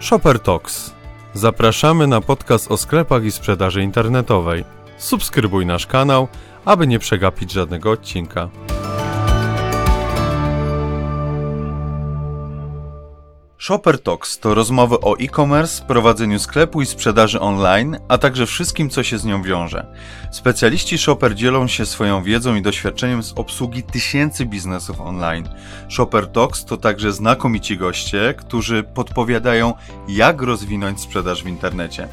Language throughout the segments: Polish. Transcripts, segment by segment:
Shopper Talks. Zapraszamy na podcast o sklepach i sprzedaży internetowej. Subskrybuj nasz kanał, aby nie przegapić żadnego odcinka. Shopper Talks to rozmowy o e-commerce, prowadzeniu sklepu i sprzedaży online, a także wszystkim, co się z nią wiąże. Specjaliści Shopper dzielą się swoją wiedzą i doświadczeniem z obsługi tysięcy biznesów online. Shopper Talks to także znakomici goście, którzy podpowiadają, jak rozwinąć sprzedaż w internecie.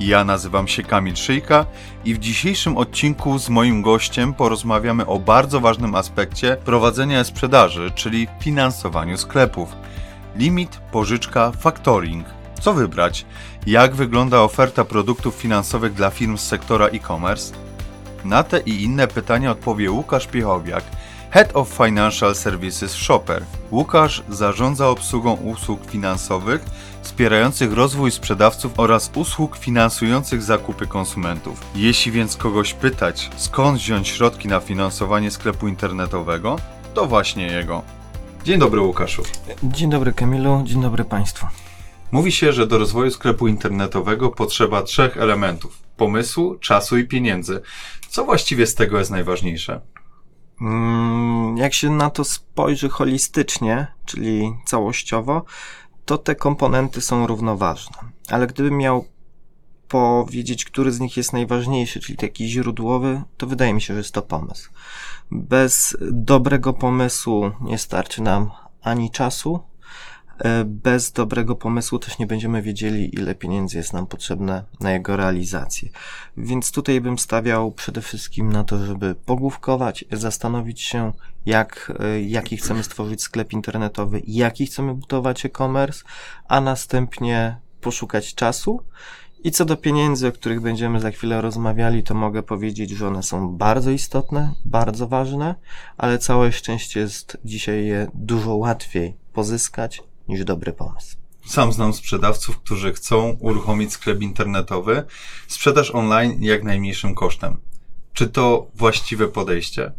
Ja nazywam się Kamil Szyjka i w dzisiejszym odcinku z moim gościem porozmawiamy o bardzo ważnym aspekcie prowadzenia sprzedaży, czyli finansowaniu sklepów. Limit, pożyczka, factoring. Co wybrać? Jak wygląda oferta produktów finansowych dla firm z sektora e-commerce? Na te i inne pytania odpowie Łukasz Piechowiak, Head of Financial Services Shopper. Łukasz zarządza obsługą usług finansowych wspierających rozwój sprzedawców oraz usług finansujących zakupy konsumentów. Jeśli więc kogoś pytać, skąd wziąć środki na finansowanie sklepu internetowego, to właśnie jego. Dzień dobry Łukaszu. Dzień dobry Kamilu, dzień dobry Państwu. Mówi się, że do rozwoju sklepu internetowego potrzeba trzech elementów: pomysłu, czasu i pieniędzy. Co właściwie z tego jest najważniejsze? Mm, jak się na to spojrzy holistycznie, czyli całościowo, to te komponenty są równoważne. Ale gdybym miał powiedzieć, który z nich jest najważniejszy, czyli taki źródłowy, to wydaje mi się, że jest to pomysł. Bez dobrego pomysłu nie starczy nam ani czasu, e, bez dobrego pomysłu też nie będziemy wiedzieli, ile pieniędzy jest nam potrzebne na jego realizację. Więc tutaj bym stawiał przede wszystkim na to, żeby pogłówkować, zastanowić się, jak, e, jaki chcemy stworzyć sklep internetowy, jaki chcemy budować e-commerce, a następnie poszukać czasu i co do pieniędzy, o których będziemy za chwilę rozmawiali, to mogę powiedzieć, że one są bardzo istotne, bardzo ważne, ale całe szczęście jest dzisiaj je dużo łatwiej pozyskać niż dobry pomysł. Sam znam sprzedawców, którzy chcą uruchomić sklep internetowy, sprzedaż online jak najmniejszym kosztem. Czy to właściwe podejście?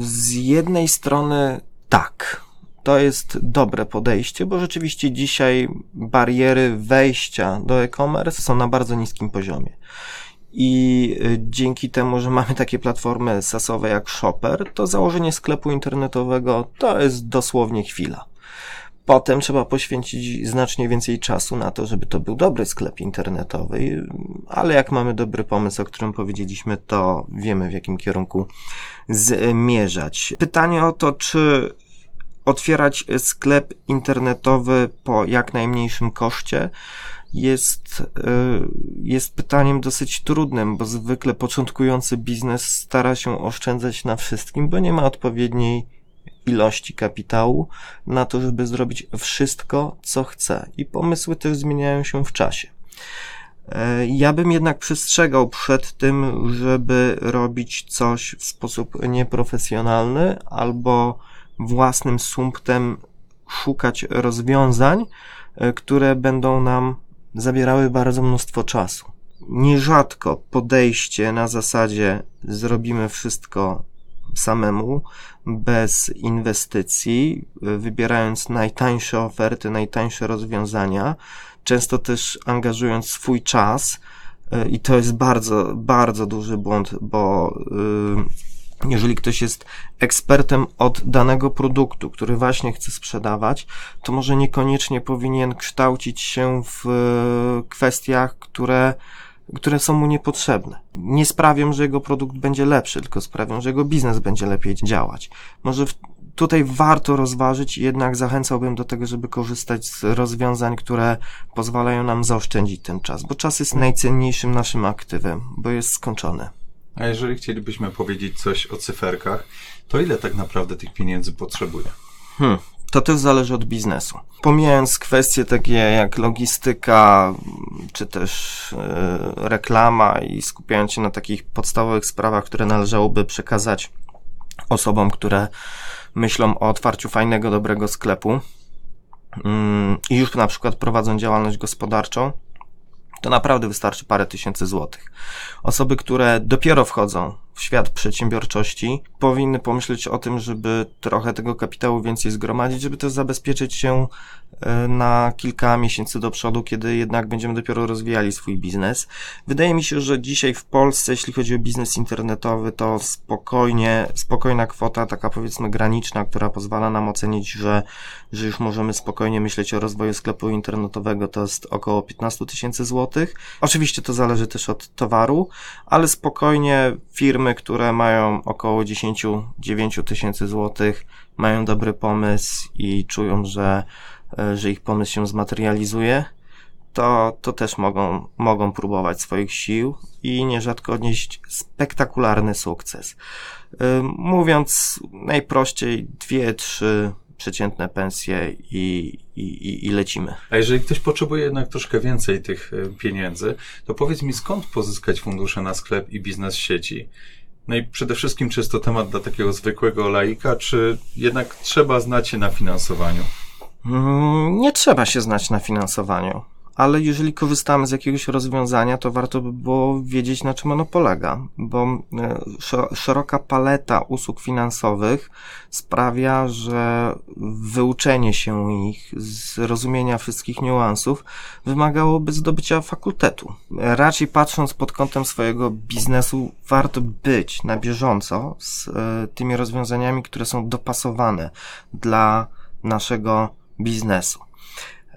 Z jednej strony tak, to jest dobre podejście, bo rzeczywiście dzisiaj bariery wejścia do e-commerce są na bardzo niskim poziomie. I y, dzięki temu, że mamy takie platformy sasowe jak Shopper, to założenie sklepu internetowego to jest dosłownie chwila. Potem trzeba poświęcić znacznie więcej czasu na to, żeby to był dobry sklep internetowy, ale jak mamy dobry pomysł, o którym powiedzieliśmy, to wiemy w jakim kierunku zmierzać. Pytanie o to, czy otwierać sklep internetowy po jak najmniejszym koszcie jest, y, jest pytaniem dosyć trudnym, bo zwykle początkujący biznes stara się oszczędzać na wszystkim, bo nie ma odpowiedniej ilości kapitału na to, żeby zrobić wszystko, co chce. I pomysły też zmieniają się w czasie. E, ja bym jednak przestrzegał przed tym, żeby robić coś w sposób nieprofesjonalny albo własnym sumptem szukać rozwiązań, e, które będą nam zabierały bardzo mnóstwo czasu. Nierzadko podejście na zasadzie zrobimy wszystko samemu, bez inwestycji, e, wybierając najtańsze oferty, najtańsze rozwiązania, często też angażując swój czas, e, i to jest bardzo, bardzo duży błąd, bo jeżeli ktoś jest ekspertem od danego produktu, który właśnie chce sprzedawać, to może niekoniecznie powinien kształcić się w e, kwestiach, które, które są mu niepotrzebne. Nie sprawią, że jego produkt będzie lepszy, tylko sprawią, że jego biznes będzie lepiej działać. Może w, tutaj warto rozważyć, jednak zachęcałbym do tego, żeby korzystać z rozwiązań, które pozwalają nam zaoszczędzić ten czas, bo czas jest najcenniejszym naszym aktywem, bo jest skończony. A jeżeli chcielibyśmy powiedzieć coś o cyferkach, to ile tak naprawdę tych pieniędzy potrzebuje? Hmm. To też zależy od biznesu. Pomijając kwestie takie jak logistyka, czy też yy, reklama i skupiając się na takich podstawowych sprawach, które należałoby przekazać osobom, które myślą o otwarciu fajnego, dobrego sklepu yy, i już na przykład prowadzą działalność gospodarczą, to naprawdę wystarczy parę tysięcy złotych. Osoby, które dopiero wchodzą świat przedsiębiorczości, powinny pomyśleć o tym, żeby trochę tego kapitału więcej zgromadzić, żeby też zabezpieczyć się e, na kilka miesięcy do przodu, kiedy jednak będziemy dopiero rozwijali swój biznes. Wydaje mi się, że dzisiaj w Polsce, jeśli chodzi o biznes internetowy, to spokojnie, spokojna kwota, taka powiedzmy graniczna, która pozwala nam ocenić, że, że już możemy spokojnie myśleć o rozwoju sklepu internetowego, to jest około 15 tysięcy złotych. Oczywiście to zależy też od towaru, ale spokojnie firmy, które mają około 10-9 tysięcy złotych, mają dobry pomysł i czują, że, e, że ich pomysł się zmaterializuje, to, to też mogą, mogą próbować swoich sił i nierzadko odnieść spektakularny sukces. E, mówiąc najprościej, dwie, trzy przeciętne pensje i, i, i lecimy. A jeżeli ktoś potrzebuje jednak troszkę więcej tych e, pieniędzy, to powiedz mi skąd pozyskać fundusze na sklep i biznes sieci? No i przede wszystkim, czy jest to temat dla takiego zwykłego laika, czy jednak trzeba znać się na finansowaniu? Mm, nie trzeba się znać na finansowaniu ale jeżeli korzystamy z jakiegoś rozwiązania, to warto by było wiedzieć, na czym ono polega, bo e, szeroka paleta usług finansowych sprawia, że wyuczenie się ich, zrozumienia wszystkich niuansów wymagałoby zdobycia fakultetu. Raczej patrząc pod kątem swojego biznesu, warto być na bieżąco z e, tymi rozwiązaniami, które są dopasowane dla naszego biznesu.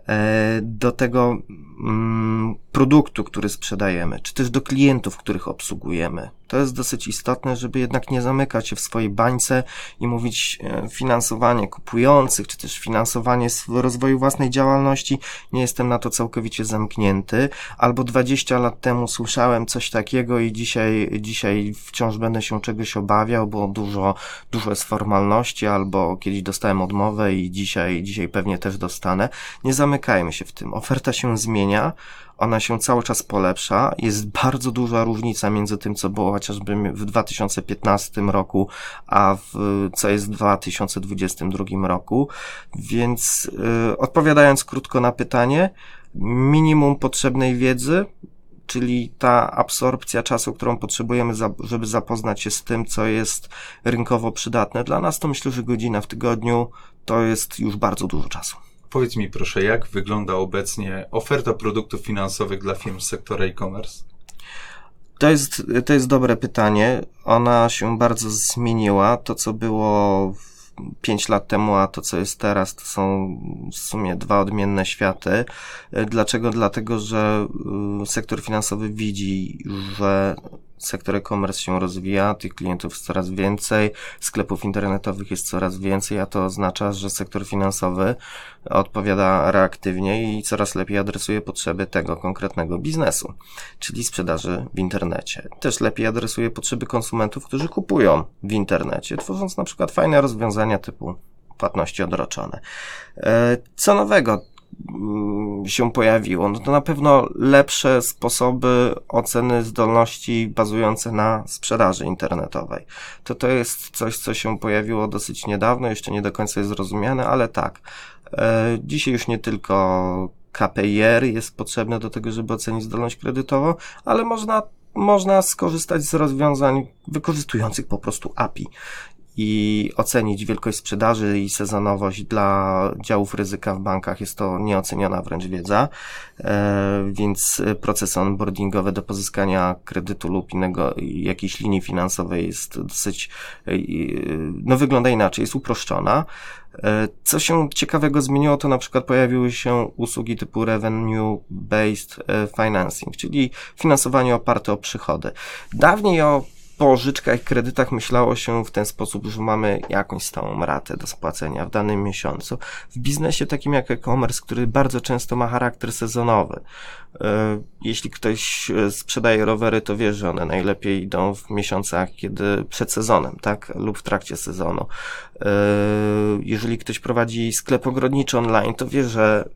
E, do tego mm, produktu, który sprzedajemy, czy też do klientów, których obsługujemy. To jest dosyć istotne, żeby jednak nie zamykać się w swojej bańce i mówić e, finansowanie kupujących, czy też finansowanie rozwoju własnej działalności. Nie jestem na to całkowicie zamknięty. Albo 20 lat temu słyszałem coś takiego i dzisiaj, dzisiaj wciąż będę się czegoś obawiał, bo dużo, dużo jest formalności, albo kiedyś dostałem odmowę i dzisiaj, dzisiaj pewnie też dostanę. Nie zamykajmy się w tym. Oferta się zmienia ona się cały czas polepsza. Jest bardzo duża różnica między tym, co było chociażby w 2015 roku, a w, co jest w 2022 roku. Więc yy, odpowiadając krótko na pytanie, minimum potrzebnej wiedzy, czyli ta absorpcja czasu, którą potrzebujemy, żeby zapoznać się z tym, co jest rynkowo przydatne dla nas, to myślę, że godzina w tygodniu to jest już bardzo dużo czasu. Powiedz mi proszę, jak wygląda obecnie oferta produktów finansowych dla firm z sektora e-commerce? To jest, to jest dobre pytanie. Ona się bardzo zmieniła. To, co było 5 lat temu, a to, co jest teraz, to są w sumie dwa odmienne światy. Dlaczego? Dlatego, że y, sektor finansowy widzi, że sektor e-commerce się rozwija, tych klientów jest coraz więcej, sklepów internetowych jest coraz więcej, a to oznacza, że sektor finansowy odpowiada reaktywnie i coraz lepiej adresuje potrzeby tego konkretnego biznesu, czyli sprzedaży w internecie. Też lepiej adresuje potrzeby konsumentów, którzy kupują w internecie, tworząc na przykład fajne rozwiązania typu płatności odroczone. E, co nowego? Mm, się pojawiło, no to na pewno lepsze sposoby oceny zdolności bazujące na sprzedaży internetowej. To to jest coś, co się pojawiło dosyć niedawno, jeszcze nie do końca jest zrozumiane, ale tak. E, dzisiaj już nie tylko KPIR jest potrzebne do tego, żeby ocenić zdolność kredytową, ale można można skorzystać z rozwiązań wykorzystujących po prostu API i ocenić wielkość sprzedaży i sezonowość dla działów ryzyka w bankach. Jest to nieoceniona wręcz wiedza, e, więc proces onboardingowy do pozyskania kredytu lub innego, jakiejś linii finansowej jest dosyć, e, no wygląda inaczej, jest uproszczona. E, co się ciekawego zmieniło, to na przykład pojawiły się usługi typu revenue based financing, czyli finansowanie oparte o przychody. Dawniej o pożyczkach kredytach myślało się w ten sposób, że mamy jakąś stałą ratę do spłacenia w danym miesiącu. W biznesie takim jak e-commerce, który bardzo często ma charakter sezonowy, E, jeśli ktoś e, sprzedaje rowery, to wie, że one najlepiej idą w miesiącach, kiedy przed sezonem, tak? Lub w trakcie sezonu. Jeżeli ktoś prowadzi sklep ogrodniczy online, to wie, że,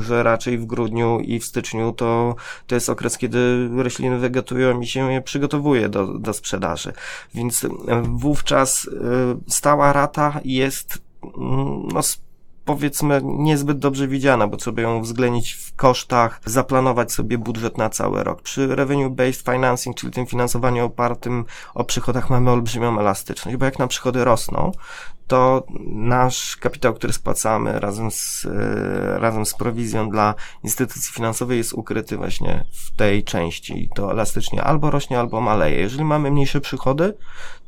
że raczej w grudniu i w styczniu to, to jest okres, kiedy rośliny wegetują i się je przygotowuje do, do sprzedaży. Więc wówczas stała rata jest mm, no, powiedzmy niezbyt dobrze widziana, bo trzeba ją uwzględnić w kosztach, zaplanować sobie budżet na cały rok. Przy revenue-based financing, czyli tym finansowaniu opartym o przychodach mamy olbrzymią elastyczność, bo jak na przychody rosną, to nasz kapitał, który spłacamy razem z, e, razem z prowizją dla instytucji finansowej jest ukryty właśnie w tej części. To elastycznie albo rośnie, albo maleje. Jeżeli mamy mniejsze przychody,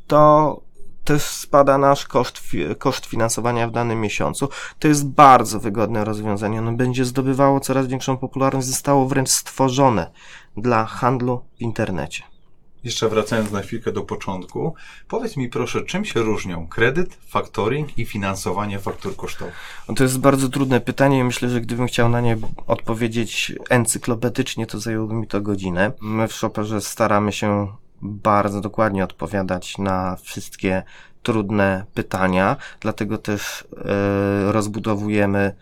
to też spada nasz koszt, koszt finansowania w danym miesiącu. To jest bardzo wygodne rozwiązanie. Ono będzie zdobywało coraz większą popularność, zostało wręcz stworzone dla handlu w internecie. Jeszcze wracając na chwilkę do początku, powiedz mi proszę, czym się różnią kredyt, faktoring i finansowanie faktur kosztowych? No to jest bardzo trudne pytanie i myślę, że gdybym chciał na nie odpowiedzieć encyklopedicznie, to zajęłoby mi to godzinę. My w Shopperze staramy się bardzo dokładnie odpowiadać na wszystkie trudne pytania, dlatego też yy, rozbudowujemy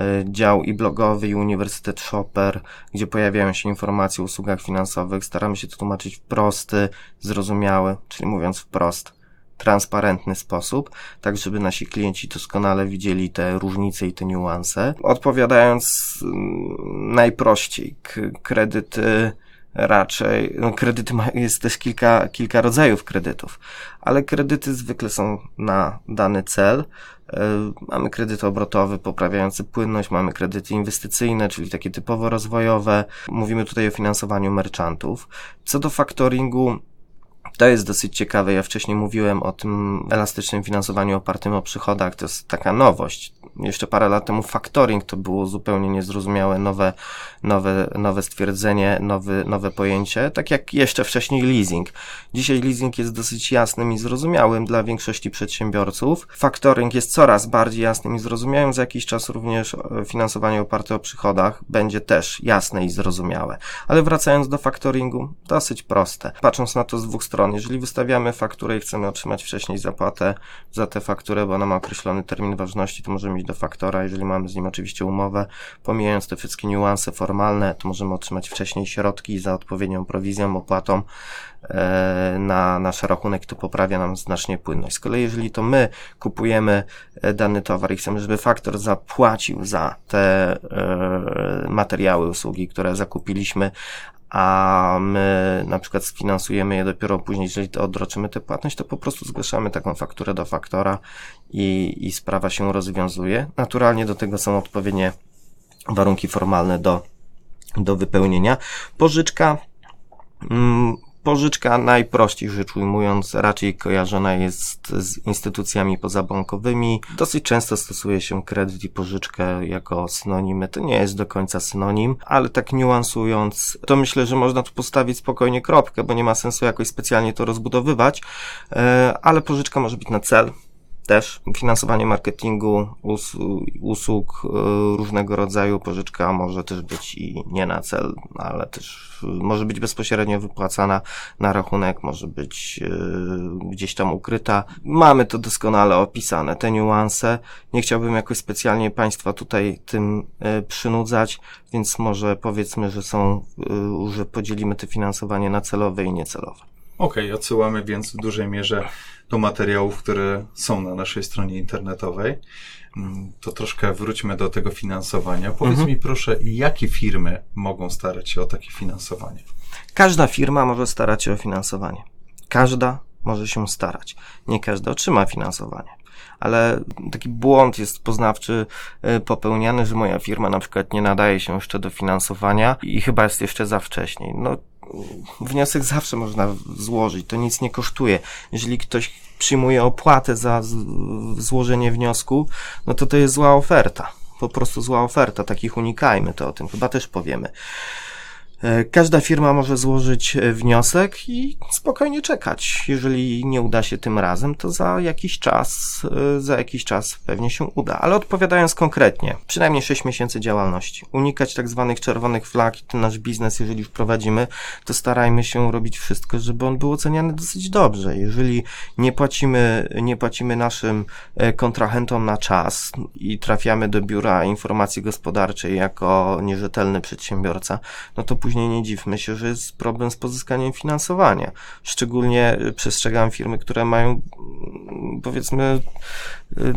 E, dział i blogowy, i Uniwersytet Shopper, gdzie pojawiają się informacje o usługach finansowych. Staramy się to tłumaczyć w prosty, zrozumiały, czyli mówiąc wprost, transparentny sposób, tak żeby nasi klienci doskonale widzieli te różnice i te niuanse. Odpowiadając mm, najprościej, kredyty raczej, no kredyty ma, jest też kilka, kilka rodzajów kredytów, ale kredyty zwykle są na dany cel. E, mamy kredyty obrotowe poprawiające płynność, mamy kredyty inwestycyjne, czyli takie typowo rozwojowe. Mówimy tutaj o finansowaniu merchantów. Co do faktoringu, to jest dosyć ciekawe. Ja wcześniej mówiłem o tym elastycznym finansowaniu opartym o przychodach. To jest taka nowość. Jeszcze parę lat temu factoring to było zupełnie niezrozumiałe, nowe, nowe, nowe stwierdzenie, nowy, nowe pojęcie, tak jak jeszcze wcześniej leasing. Dzisiaj leasing jest dosyć jasnym i zrozumiałym dla większości przedsiębiorców. Factoring jest coraz bardziej jasnym i zrozumiałym. Za jakiś czas również e, finansowanie oparte o przychodach będzie też jasne i zrozumiałe. Ale wracając do factoringu, dosyć proste. Patrząc na to z dwóch stron, jeżeli wystawiamy fakturę i chcemy otrzymać wcześniej zapłatę za tę fakturę, bo ona ma określony termin ważności, to możemy iść do faktora, jeżeli mamy z nim oczywiście umowę, pomijając te wszystkie niuanse formalne, to możemy otrzymać wcześniej środki za odpowiednią prowizją, opłatą e, na nasz rachunek, to poprawia nam znacznie płynność. Z kolei jeżeli to my kupujemy e, dany towar i chcemy, żeby faktor zapłacił za te e, materiały, usługi, które zakupiliśmy, a my na przykład sfinansujemy je dopiero później, jeżeli to odroczymy tę płatność, to po prostu zgłaszamy taką fakturę do faktora i, i sprawa się rozwiązuje. Naturalnie do tego są odpowiednie warunki formalne do, do wypełnienia. Pożyczka mm, Pożyczka najprościej rzecz ujmując raczej kojarzona jest z instytucjami pozabankowymi. Dosyć często stosuje się kredyt i pożyczkę jako synonimy. To nie jest do końca synonim, ale tak niuansując, to myślę, że można tu postawić spokojnie kropkę, bo nie ma sensu jakoś specjalnie to rozbudowywać, e, ale pożyczka może być na cel, też finansowanie marketingu, usług e, różnego rodzaju, pożyczka może też być i nie na cel, ale też może być bezpośrednio wypłacana na rachunek, może być e, gdzieś tam ukryta. Mamy to doskonale opisane, te niuanse. Nie chciałbym jakoś specjalnie Państwa tutaj tym e, przynudzać, więc może powiedzmy, że są, że podzielimy to finansowanie na celowe i niecelowe. Okej, okay, odsyłamy więc w dużej mierze do materiałów, które są na naszej stronie internetowej. Mm, to troszkę wróćmy do tego finansowania. Powiedz mhm. mi proszę, jakie firmy mogą starać się o takie finansowanie? Każda firma może starać się o finansowanie. Każda może się starać. Nie każda otrzyma finansowanie. Ale taki błąd jest poznawczy y, popełniany, że moja firma na przykład nie nadaje się jeszcze do finansowania i chyba jest jeszcze za wcześnie. No, wniosek zawsze można złożyć, to nic nie kosztuje. Jeżeli ktoś przyjmuje opłatę za złożenie wniosku, no to to jest zła oferta. Po prostu zła oferta, takich unikajmy, to o tym chyba też powiemy. E, każda firma może złożyć e, wniosek i spokojnie czekać. Jeżeli nie uda się tym razem, to za jakiś czas, e, za jakiś czas pewnie się uda. Ale odpowiadając konkretnie, przynajmniej 6 miesięcy działalności. Unikać tak zwanych czerwonych flag ten nasz biznes, jeżeli już prowadzimy, to starajmy się robić wszystko, żeby on był oceniany dosyć dobrze. Jeżeli nie płacimy, nie płacimy naszym kontrahentom na czas i trafiamy do biura informacji gospodarczej jako nierzetelny przedsiębiorca, no to później nie dziwmy się, że jest problem z pozyskaniem finansowania. Szczególnie przestrzegam firmy, które mają, powiedzmy,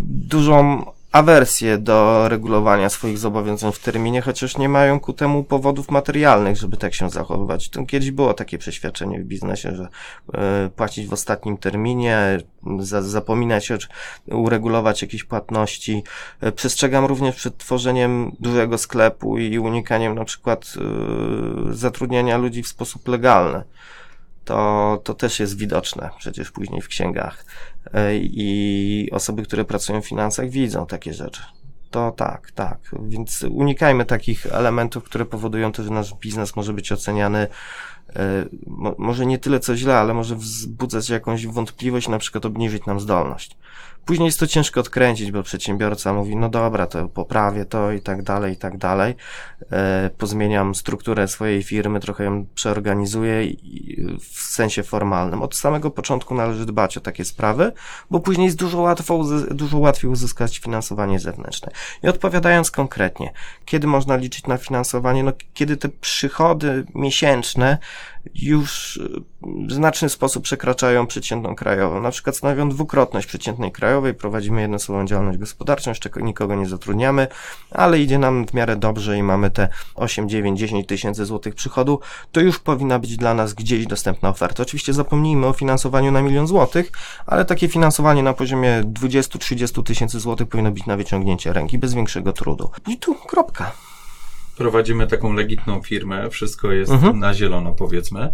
dużą awersję do regulowania swoich zobowiązań w terminie, chociaż nie mają ku temu powodów materialnych, żeby tak się zachowywać. To kiedyś było takie przeświadczenie w biznesie, że y, płacić w ostatnim terminie, za, zapominać o uregulować jakieś płatności. Y, przestrzegam również przed tworzeniem dużego sklepu i unikaniem na przykład y, zatrudniania ludzi w sposób legalny to, to też jest widoczne przecież później w księgach. E, I osoby, które pracują w finansach, widzą takie rzeczy. To tak, tak. Więc unikajmy takich elementów, które powodują to, że nasz biznes może być oceniany e, może nie tyle co źle, ale może wzbudzać jakąś wątpliwość, na przykład obniżyć nam zdolność. Później jest to ciężko odkręcić, bo przedsiębiorca mówi, no dobra, to poprawię to i tak dalej, i tak dalej. E, pozmieniam strukturę swojej firmy, trochę ją przeorganizuję w sensie formalnym. Od samego początku należy dbać o takie sprawy, bo później jest dużo, łatwo, dużo łatwiej uzyskać finansowanie zewnętrzne. I odpowiadając konkretnie, kiedy można liczyć na finansowanie? No, kiedy te przychody miesięczne już w znaczny sposób przekraczają przeciętną krajową. Na przykład stanowią dwukrotność przeciętnej krajowej, prowadzimy jednoosobową działalność gospodarczą, jeszcze nikogo nie zatrudniamy, ale idzie nam w miarę dobrze i mamy te 8, 9, 10 tysięcy złotych przychodu, to już powinna być dla nas gdzieś dostępna oferta. Oczywiście zapomnijmy o finansowaniu na milion złotych, ale takie finansowanie na poziomie 20-30 tysięcy złotych powinno być na wyciągnięcie ręki bez większego trudu. I tu kropka prowadzimy taką legitną firmę, wszystko jest mhm. na zielono, powiedzmy.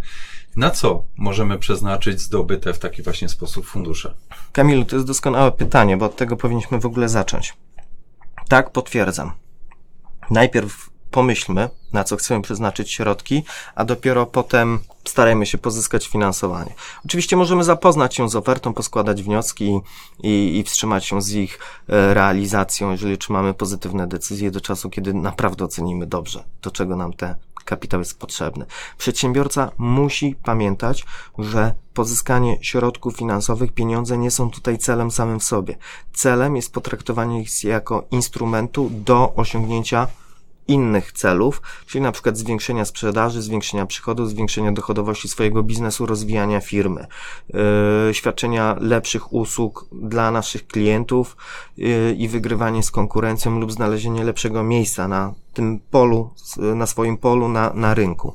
Na co możemy przeznaczyć zdobyte w taki właśnie sposób fundusze? Kamilu, to jest doskonałe pytanie, bo od tego powinniśmy w ogóle zacząć. Tak, potwierdzam. Najpierw pomyślmy, na co chcemy przeznaczyć środki, a dopiero potem starajmy się pozyskać finansowanie. Oczywiście możemy zapoznać się z ofertą, poskładać wnioski i, i wstrzymać się z ich e, realizacją, jeżeli trzymamy pozytywne decyzje do czasu, kiedy naprawdę ocenimy dobrze, do czego nam te kapitał jest potrzebny. Przedsiębiorca musi pamiętać, że pozyskanie środków finansowych, pieniądze nie są tutaj celem samym w sobie. Celem jest potraktowanie ich jako instrumentu do osiągnięcia innych celów, czyli na przykład zwiększenia sprzedaży, zwiększenia przychodów, zwiększenia dochodowości swojego biznesu, rozwijania firmy, yy, świadczenia lepszych usług dla naszych klientów yy, i wygrywanie z konkurencją lub znalezienie lepszego miejsca na tym polu, na swoim polu, na, na rynku.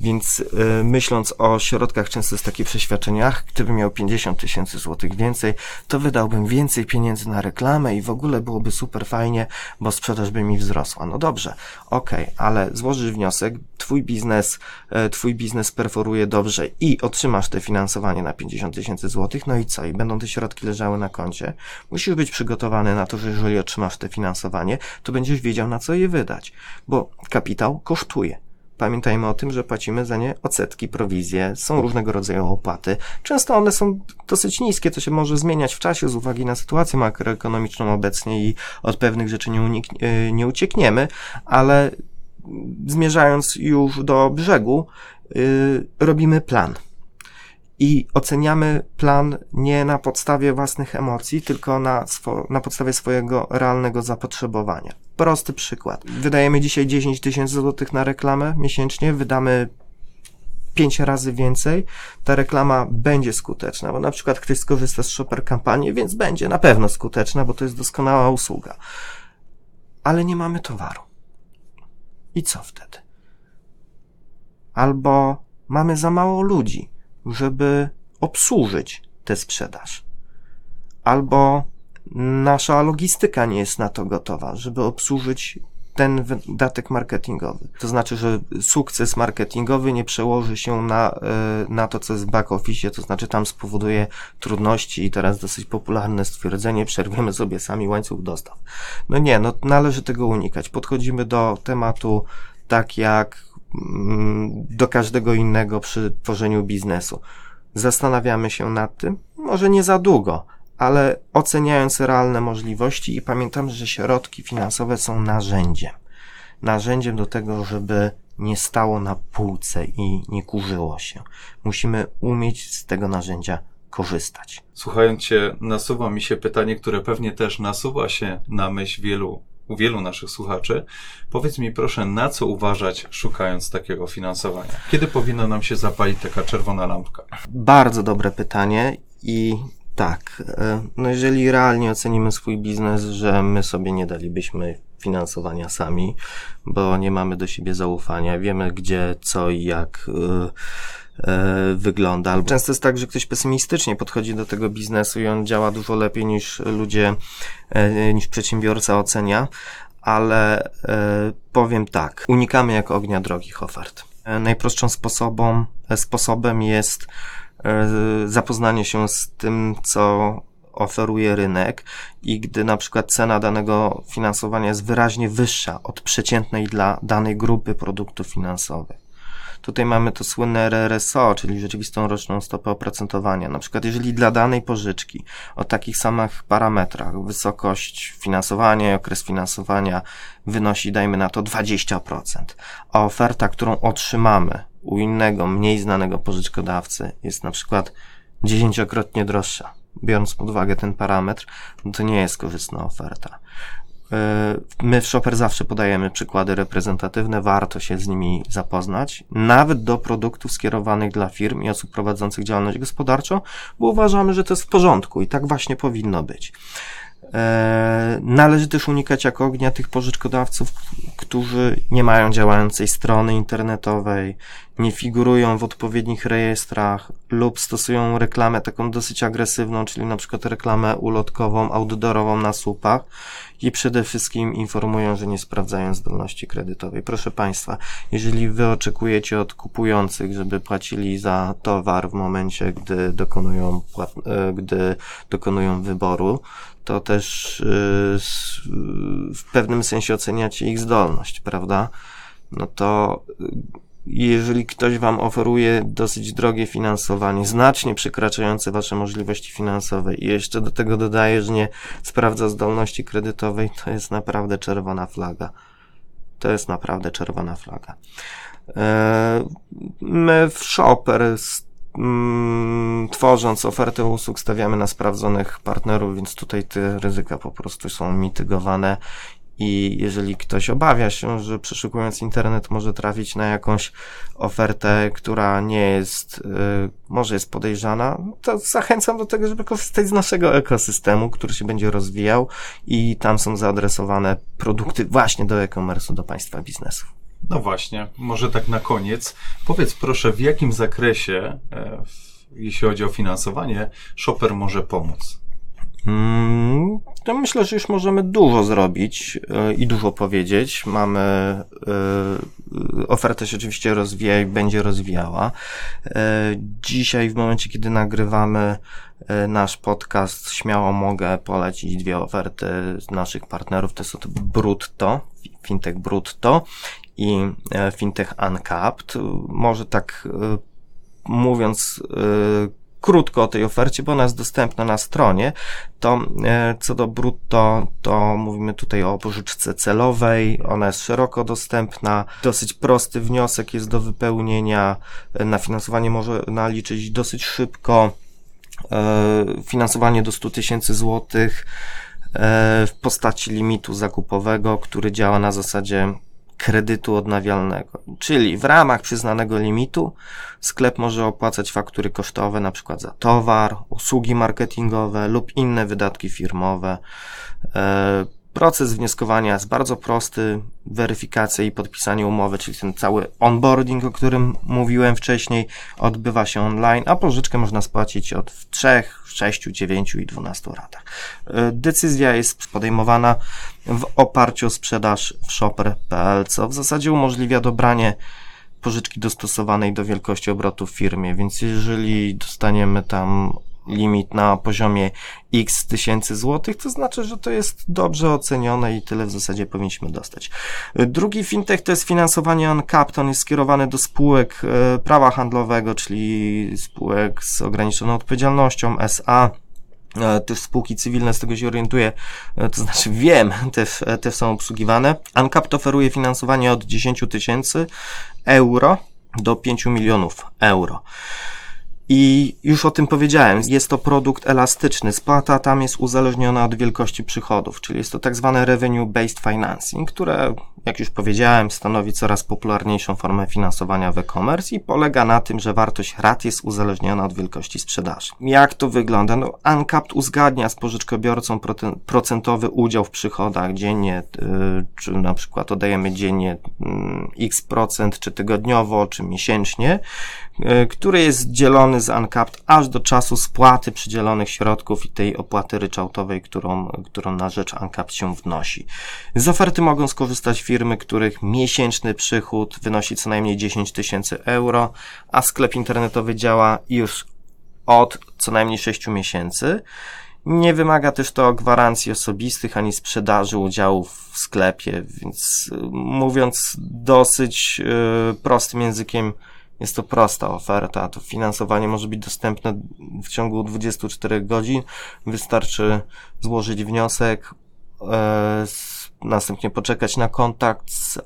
Więc y, myśląc o środkach, często jest takie przeświadczenie, ach, gdybym miał 50 tysięcy złotych więcej, to wydałbym więcej pieniędzy na reklamę i w ogóle byłoby super fajnie, bo sprzedaż by mi wzrosła. No dobrze, okej, okay, ale złożysz wniosek, twój biznes, y, twój biznes perforuje dobrze i otrzymasz te finansowanie na 50 tysięcy złotych, no i co? I będą te środki leżały na koncie. Musisz być przygotowany na to, że jeżeli otrzymasz te finansowanie, to będziesz wiedział, na co je wydać bo kapitał kosztuje. Pamiętajmy o tym, że płacimy za nie odsetki, prowizje, są różnego rodzaju opłaty. Często one są dosyć niskie, to się może zmieniać w czasie z uwagi na sytuację makroekonomiczną obecnie i od pewnych rzeczy nie, unik- e, nie uciekniemy, ale zmierzając już do brzegu, yy, robimy plan i oceniamy plan nie na podstawie własnych emocji, tylko na, swo- na podstawie swojego realnego zapotrzebowania. Prosty przykład. Wydajemy dzisiaj 10 tysięcy złotych na reklamę miesięcznie, wydamy pięć razy więcej, ta reklama będzie skuteczna, bo na przykład ktoś skorzysta z shopper kampanii, więc będzie na pewno skuteczna, bo to jest doskonała usługa. Ale nie mamy towaru. I co wtedy? Albo mamy za mało ludzi żeby obsłużyć tę sprzedaż. Albo nasza logistyka nie jest na to gotowa, żeby obsłużyć ten wydatek marketingowy. To znaczy, że sukces marketingowy nie przełoży się na, e, na to, co jest w back office, to znaczy tam spowoduje trudności i teraz dosyć popularne stwierdzenie, przerwiemy sobie sami łańcuch dostaw. No nie, no należy tego unikać. Podchodzimy do tematu tak jak do każdego innego przy tworzeniu biznesu. Zastanawiamy się nad tym, może nie za długo, ale oceniając realne możliwości i pamiętam, że środki finansowe są narzędziem. Narzędziem do tego, żeby nie stało na półce i nie kurzyło się. Musimy umieć z tego narzędzia korzystać. Słuchając Cię, nasuwa mi się pytanie, które pewnie też nasuwa się na myśl wielu u wielu naszych słuchaczy. Powiedz mi proszę, na co uważać, szukając takiego finansowania? Kiedy powinna nam się zapalić taka czerwona lampka? Bardzo dobre pytanie i Tak. e, No jeżeli realnie ocenimy swój biznes, że my sobie nie dalibyśmy finansowania sami, bo nie mamy do siebie zaufania, wiemy gdzie, co i jak e, wygląda. Albo Często jest tak, że ktoś pesymistycznie podchodzi do tego biznesu i on działa dużo lepiej niż ludzie, e, niż przedsiębiorca ocenia, ale e, powiem tak, unikamy jak ognia drogich ofert. E, Najprostszą sposobą, e, sposobem jest e, zapoznanie się z tym, co oferuje rynek i gdy na przykład cena danego finansowania jest wyraźnie wyższa od przeciętnej dla danej grupy produktów finansowych. Tutaj mamy to słynne RRSO, czyli rzeczywistą roczną stopę oprocentowania. Na przykład jeżeli dla danej pożyczki o takich samych parametrach wysokość finansowania okres finansowania wynosi, dajmy na to 20%, a oferta, którą otrzymamy u innego, mniej znanego pożyczkodawcy jest na przykład dziesięciokrotnie droższa, biorąc pod uwagę ten parametr, no to nie jest korzystna oferta. Yy, My w Shopper zawsze podajemy przykłady reprezentatywne, warto się z nimi zapoznać, nawet do produktów skierowanych dla firm i osób prowadzących działalność gospodarczą, bo uważamy, że to jest w porządku i tak właśnie powinno być. Eee, Należy też unikać jak ognia tych pożyczkodawców, którzy nie mają działającej strony internetowej, nie figurują w odpowiednich rejestrach lub stosują reklamę taką dosyć agresywną, czyli na przykład reklamę ulotkową, outdoorową na słupach i przede wszystkim informują, że nie sprawdzają zdolności kredytowej. Proszę Państwa, jeżeli Wy oczekujecie od kupujących, żeby płacili za towar w momencie, gdy dokonują, e, gdy dokonują wyboru, to też y, w pewnym sensie oceniacie ich zdolność, prawda? No to y, jeżeli ktoś Wam oferuje dosyć drogie finansowanie, znacznie przekraczające Wasze możliwości finansowe i jeszcze do tego dodaje, że nie sprawdza zdolności kredytowej, to jest naprawdę czerwona flaga. To jest naprawdę czerwona flaga. E, My w Shopper tworząc ofertę usług stawiamy na sprawdzonych partnerów, więc tutaj te ryzyka po prostu są mitygowane i jeżeli ktoś obawia się, że przeszukując internet może trafić na jakąś ofertę, która nie jest, y, może jest podejrzana, to zachęcam do tego, żeby korzystać z naszego ekosystemu, który się będzie rozwijał i tam są zaadresowane produkty właśnie do e-commerce, do państwa biznesu. No właśnie, może tak na koniec. Powiedz proszę, w jakim zakresie, e, jeśli chodzi o finansowanie, shopper może pomóc? Mm, To myślę, że już możemy dużo zrobić e, i dużo powiedzieć. Mamy e, ofertę się oczywiście rozwija i będzie rozwijała. Dzisiaj, w momencie, kiedy nagrywamy nasz podcast, śmiało mogę polecić dwie oferty naszych partnerów. To jest od Brutto, Fintech Brutto i e, Fintech Uncapped. Może tak e, mówiąc e, krótko o tej ofercie, bo ona jest dostępna na stronie, to co do brutto, to mówimy tutaj o pożyczce celowej, ona jest szeroko dostępna, dosyć prosty wniosek jest do wypełnienia, na finansowanie może naliczyć dosyć szybko, finansowanie do 100 tysięcy złotych w postaci limitu zakupowego, który działa na zasadzie kredytu odnawialnego. Czyli w ramach przyznanego limitu sklep może opłacać faktury kosztowe, na przykład za towar, usługi marketingowe lub inne wydatki firmowe. E, Proces wnioskowania jest bardzo prosty. Weryfikacja i podpisanie umowy, czyli ten cały onboarding, o którym mówiłem wcześniej, odbywa się online, a pożyczkę można spłacić od w 3, 6, 9 i 12 ratach. E, Decyzja jest podejmowana w oparciu o sprzedaż w shopper.pl, co w zasadzie umożliwia dobranie pożyczki dostosowanej do wielkości obrotu w firmie, więc jeżeli dostaniemy tam limit na poziomie x tysięcy złotych, to znaczy, że to jest dobrze ocenione i tyle w zasadzie powinniśmy dostać. Drugi fintech to jest finansowanie uncapped, on jest skierowany do spółek e, prawa handlowego, czyli spółek z ograniczoną odpowiedzialnością SA, E, też spółki cywilne, z tego się orientuję, e, to znaczy wiem, też, e, też są obsługiwane. Uncapped oferuje finansowanie od 10 tysięcy euro do 5 milionów euro. I już o tym powiedziałem, jest to produkt elastyczny. Spłata tam jest uzależniona od wielkości przychodów, czyli jest to tak zwane revenue-based financing, które jak już powiedziałem, stanowi coraz popularniejszą formę finansowania w e-commerce i polega na tym, że wartość rat jest uzależniona od wielkości sprzedaży. Jak to wygląda? No, Uncapped uzgadnia z pożyczkobiorcą procentowy udział w przychodach dziennie, yy, czy na przykład oddajemy dziennie yy, x procent, czy tygodniowo, czy miesięcznie, yy, który jest dzielony z Uncapped aż do czasu spłaty przydzielonych środków i tej opłaty ryczałtowej, którą, którą na rzecz Uncapped się wnosi. Z oferty mogą skorzystać których miesięczny przychód wynosi co najmniej 10 tysięcy euro, a sklep internetowy działa już od co najmniej 6 miesięcy. Nie wymaga też to gwarancji osobistych ani sprzedaży udziałów w sklepie, więc y, mówiąc dosyć yy, prostym językiem, jest to prosta oferta. To finansowanie może być dostępne w ciągu 24 godzin. Wystarczy złożyć wniosek, yy, następnie poczekać na kontakt z,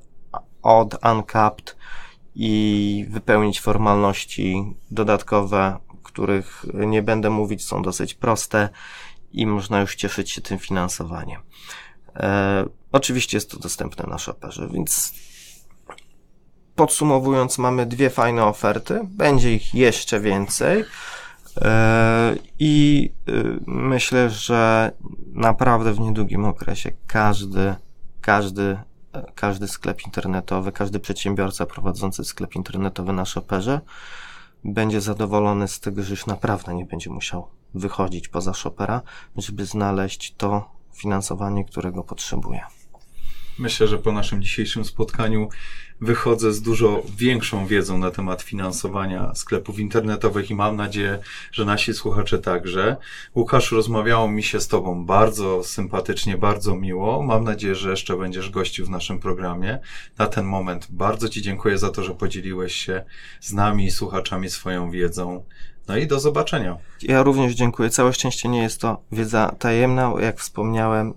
od Uncapped i wypełnić formalności dodatkowe, których nie będę mówić, są dosyć proste i można już cieszyć się tym finansowaniem. E, oczywiście jest to dostępne na shopperze, więc podsumowując, mamy dwie fajne oferty. Będzie ich jeszcze więcej. E, I e, myślę, że naprawdę w niedługim okresie każdy, każdy, każdy sklep internetowy, każdy przedsiębiorca prowadzący sklep internetowy na shopperze będzie zadowolony z tego, że już naprawdę nie będzie musiał wychodzić poza shopera, żeby znaleźć to finansowanie, którego potrzebuje. Myślę, że po naszym dzisiejszym spotkaniu wychodzę z dużo większą wiedzą na temat finansowania sklepów internetowych i mam nadzieję, że nasi słuchacze także. Łukasz, rozmawiało mi się z Tobą bardzo sympatycznie, bardzo miło. Mam nadzieję, że jeszcze będziesz gościł w naszym programie. Na ten moment bardzo Ci dziękuję za to, że podzieliłeś się z nami i słuchaczami swoją wiedzą. No i do zobaczenia. Ja również dziękuję. Całe szczęście nie jest to wiedza tajemna. Jak wspomniałem,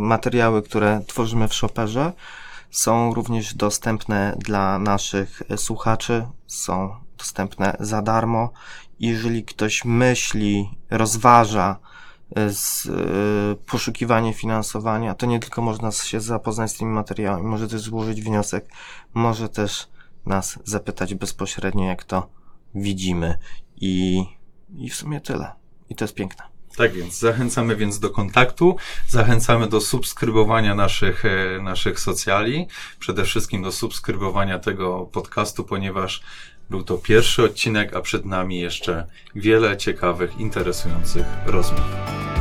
materiały, które tworzymy w Shopperze, są również dostępne dla naszych słuchaczy, są dostępne za darmo. Jeżeli ktoś myśli, rozważa e, z, y, poszukiwanie finansowania, to nie tylko można się zapoznać z tymi materiałami, może też złożyć wniosek, może też nas zapytać bezpośrednio, jak to widzimy i, i w sumie tyle. I to jest piękne. Tak więc zachęcamy więc do kontaktu, zachęcamy do subskrybowania naszych, e, naszych socjali, przede wszystkim do subskrybowania tego podcastu, ponieważ był to pierwszy odcinek, a przed nami jeszcze wiele ciekawych, interesujących rozmów.